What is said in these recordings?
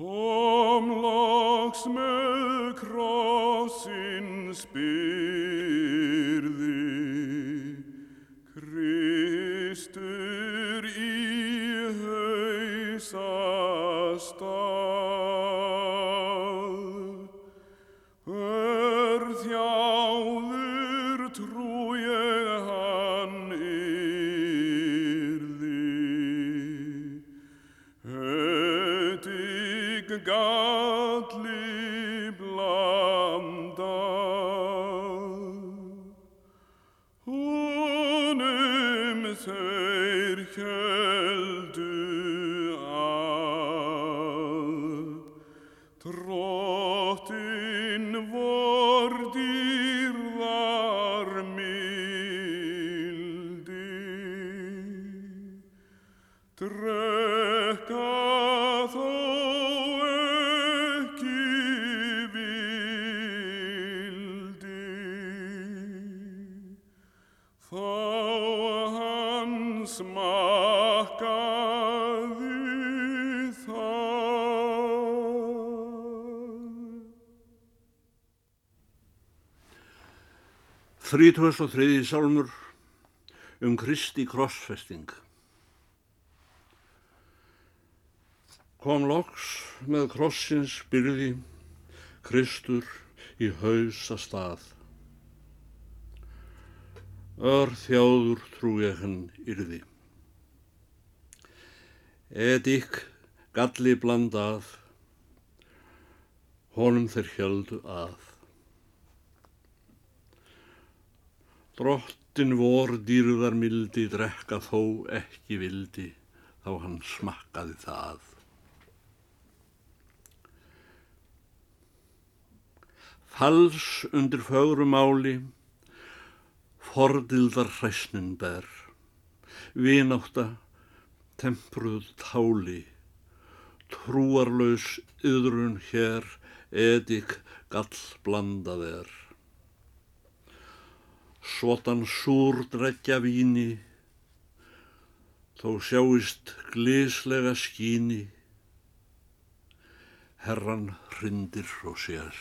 Kom loks með krossin spyrði, Kristur í hausastað. Hötig galli blandað, honum smakkaði það. Þrítugast og þriði sálmur um Kristi krossfesting. Kom loks með krossins byrði Kristur í hausa stað. Ör þjáður trú ég henn yrði. Edik galli blandað, honum þeir hjöldu að. Drottin vor dýrðar mildi drekka þó ekki vildi, þá hann smakkaði það. Fals undir fögru máli, fordildar hræsnin ber, vinátta, tempruð táli, trúarlaus yðrun hér, edik gall blandað er. Svotan súr drekja víni, þó sjáist glíslega skíni, herran hrindir og sér.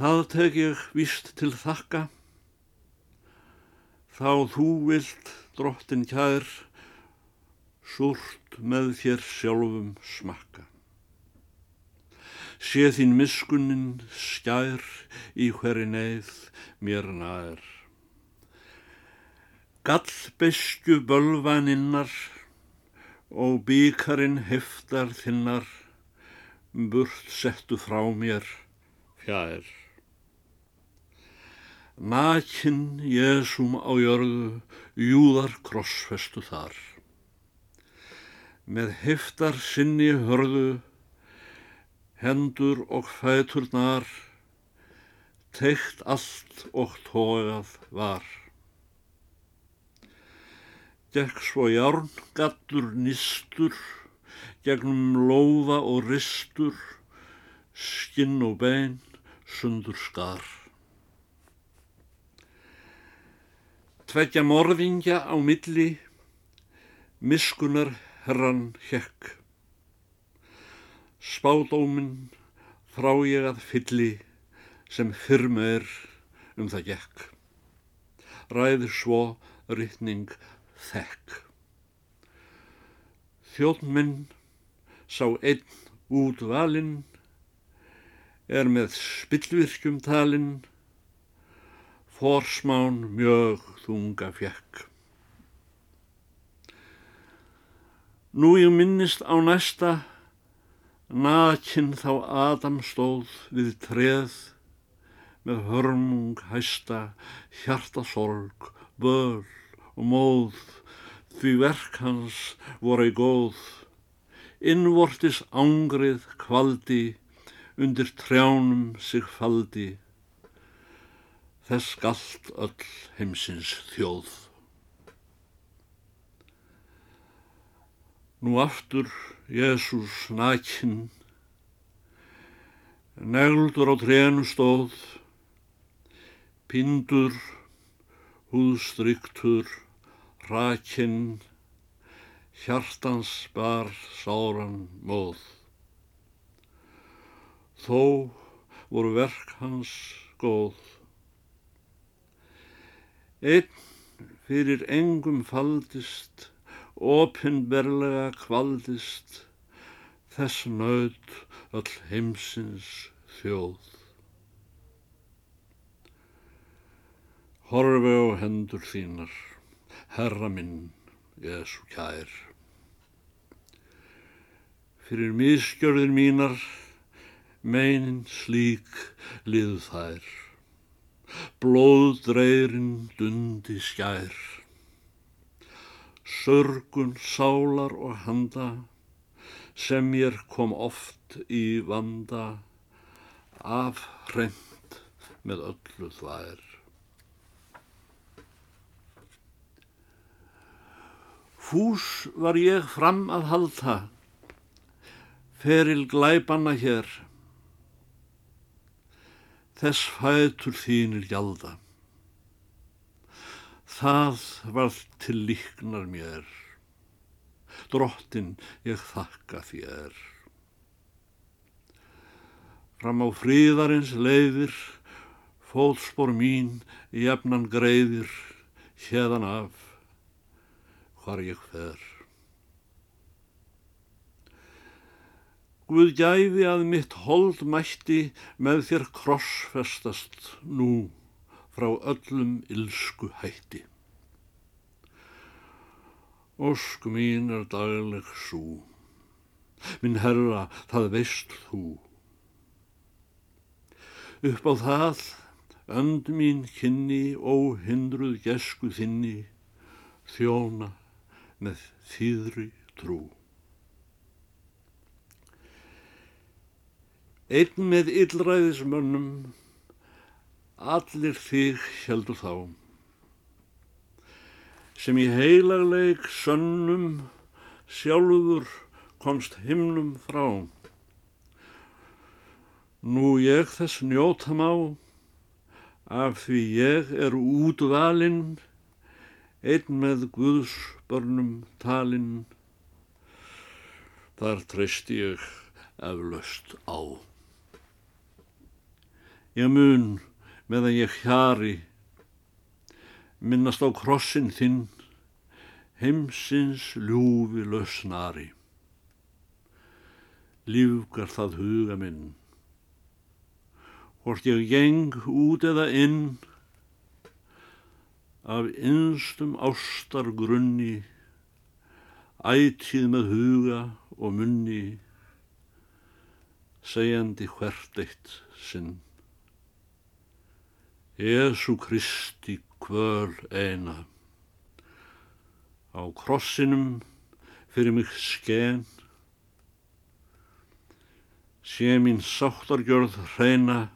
Það tek ég víst til þakka, þá þú vilt, drottin kær, súrt með þér sjálfum smakka. Sé þín miskunnin skær í hverri neyð mér nær. Gallbeskju bölvaninnar og bíkarinn heftar þinnar, burt settu frá mér fjær. Nakin Jésum á jörðu, júðar krossfestu þar. Með heftar sinni hörðu, hendur og fæturnar, teikt allt og tógað var. Gekk svo járngattur nýstur, gegnum lófa og ristur, skinn og bein, sundur skar. Tveggja morðingja á milli, miskunar herran hekk. Spádóminn frá ég að fylli sem fyrm er um það gekk. Ræður svo rytning þekk. Þjóðn minn sá einn út valinn, er með spillvirkjum talinn, forsmán mjög þunga fjekk. Nú ég minnist á næsta, nakin þá Adam stóð við treð, með hörmung hæsta, hjarta sorg, böl og móð, því verk hans voru í góð, innvortis ángrið kvaldi, undir trjánum sig faldi, þess galt öll heimsins þjóð. Nú aftur Jésús nakinn, negldur á trénu stóð, pindur, húðstryktur, rakinn, hjartans bar sáran móð. Þó voru verk hans góð. Einn fyrir engum faldist, opinberlega kvaldist, þess naut öll heimsins þjóð. Horfi á hendur þínar, herra minn, Jésu kær. Fyrir miskjörðir mínar, meinin slík liðu þær. Blóðdreirinn dundi skær. Sörgun sálar og handa, sem ég kom oft í vanda, af hreint með öllu þvær. Fús var ég fram að halda, feril glæbanna hér, þess fætur þínir gjalda. Það var til líknar mér, drottin ég þakka þér. Fram á fríðarins leiðir, fótspor mín jefnan greiðir, hérðan af hvar ég fer. Guð gæfi að mitt hold mætti með þér krossfestast nú frá öllum ilsku hætti. Ósk mín er dagleg sú, minn herra það veist þú. Upp á það önd mín kynni óhindruð gesku þinni þjóna með þýðri trú. Einn með illræðismönnum, allir þig heldur þá, sem í heilagleik sönnum sjálfur komst himnum frá. Nú ég þess njóta má, af því ég er útvalinn, einn með Guðs börnum talinn, þar treysti ég eflaust á. Ég mun meðan ég hjari, minnast á krossin þinn, heimsins ljúfi lausnari. Lífgar það huga minn, hvort ég geng út eða inn, af einstum ástar grunni, ætið með huga og munni, segjandi hvert eitt sinn. Jésu Kristi kvöl eina, á krossinum fyrir mig sken, sé mín sáttargjörð hreina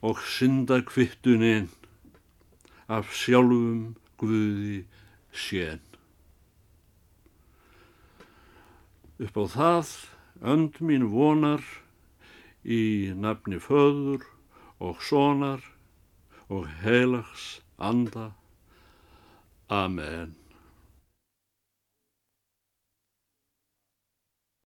og synda kvittun einn af sjálfum Guði sén. Upp á það önd mín vonar í nafni föður og sonar og heilags anda. Amen.